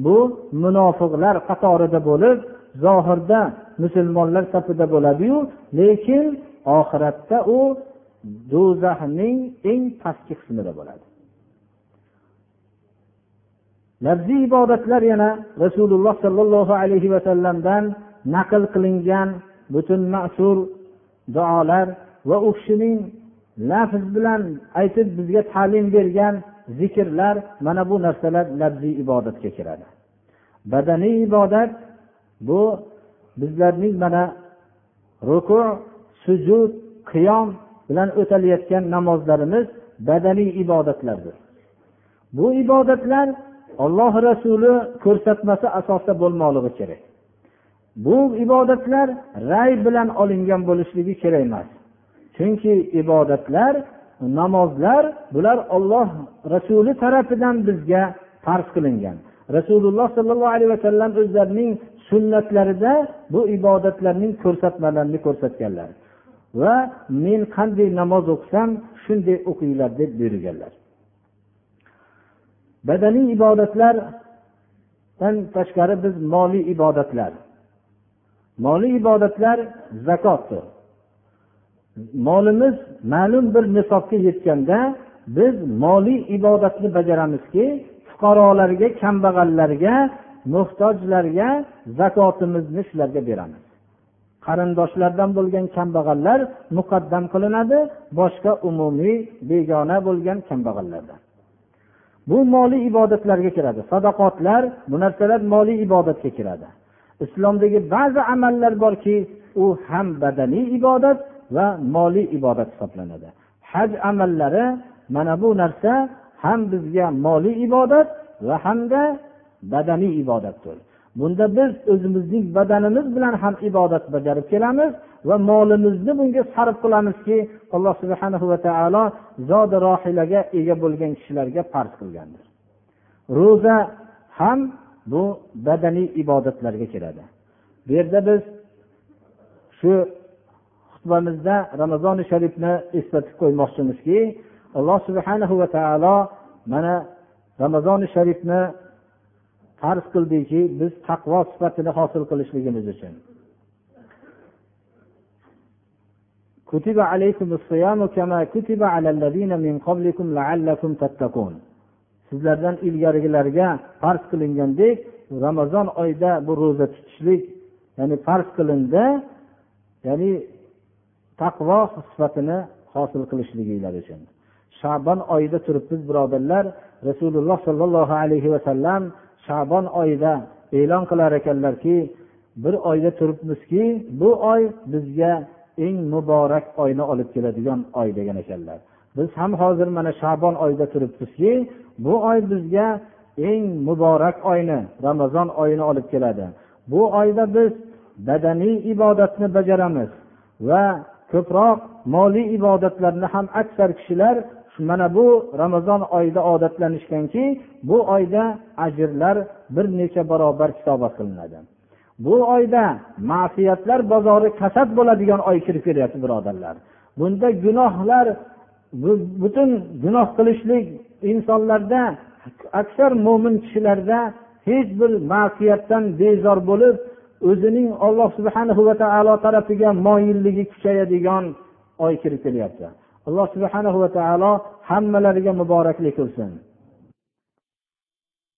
bu munofiqlar qatorida bo'lib zohirda musulmonlar safida bo'ladiyu lekin oxiratda u do'zaxning eng pastki qismida bo'ladi. Lafziy ibodatlar yana rasululloh sollallohu alayhi vasallamdan naql qilingan butun mashur duolar va u kishining lafz bilan aytib bizga ta'lim bergan zikrlar mana bu narsalar labziy ibodatga kiradi. Badaniy ibodat bu bizlarning mana ruku sujud qiyom bilan o'talayotgan namozlarimiz badaniy ibodatlardir. Bu ibodatlar olloh rasuli ko'rsatmasi asosida bo'lmoqligi kerak. Bu ibodatlar ray bilan olingan bo'lishligi kerak emas. Chunki ibodatlar namozlar bular olloh rasuli tarafidan bizga farz qilingan. Rasululloh sollallohu alayhi vasallam o'zlarining sunnatlarida bu ibodatlarning ko'rsatmalarini ko'rsatganlar. Va men qanday namoz o'qisam shunday o'qinglar deb buyurganlar. Badaniy ibodatlardan tashqari biz moliy ibodatlar. Moliy ibodatlar zakotdir. Molimiz ma'lum bir nisobga yetganda biz moliy ibodatni bajaramizki fuqarolarga kambag'allarga muhtojlarga zakotimizni shularga beramiz. Qarindoshlardan bo'lgan kambag'allar muqaddam qilinadi boshqa umumiy begona bo'lgan kambag'allardan. Bu moliy ibodatlarga kiradi. Sadaqotlar bu narsalar moliy ibodatga kiradi. Islomdagi ba'zi amallar borki u ham badaniy ibodat va moliy ibodat hisoblanadi. Haj amallari mana bu narsa ham bizga moliy ibodat va hamda badaniy ibodatdir. Bunda biz o'zimizning badanimiz bilan ham ibodat bajarib kelamiz va molimizni bunga sarf qilamizki alloh subhana va taolo zodi rohilaga ega bo'lgan kishilarga farz qilgandir. Ro'za ham bu badaniy ibodatlarga kiradi. Bu yerda biz shu xutbamizda ramazoni sharifni eslatib qo'ymoqchimizki alloh subhana va taolo mana ramazoni sharifni farz qildiki biz taqvo sifatini hosil qilishligimiz uchun كتب عليكم الصيام كما كتب على الذين من قبلكم لعلكم تتقون sizlardan ilgarigilarga farz qilingandek ramazon oyida bu ro'za tutishlik ya'ni farz qilindi ya'ni taqvo sifatini hosil qilishliginglar uchun shabon oyida turibmiz birodarlar rasululloh sollallohu alayhi vasallam shabon oyida e'lon qilar ekanlarki bir oyda turibmizki bu oy bizga eng muborak oyni olib keladigan oy degan ekanlar. Biz ham hozir mana shabon oyida turibmizki bu oy bizga eng muborak oyni ramazon oyini olib keladi. Bu oyda biz badaniy ibodatni bajaramiz va ko'proq moliy ibodatlarni ham aksar kishilar mana bu ramazon oyida odatlanishganki bu oyda ajrlar bir necha barobar kitobat qilinadi. Bu oyda ma'siyatlar bozori kasad bo'ladigan oy kirib kelyapti birodarlar. Bunda gunohlar butun gunoh qilishlik insonlarda aksar mo'min kishilarda hech bir ma'siyatdan bezor bo'lib o'zining olloh subhanahu va taolo tarafiga moyilligi kuchayadigan oy kirib kelyapti alloh subhanahu va taolo hammalariga muboraklik qilsin.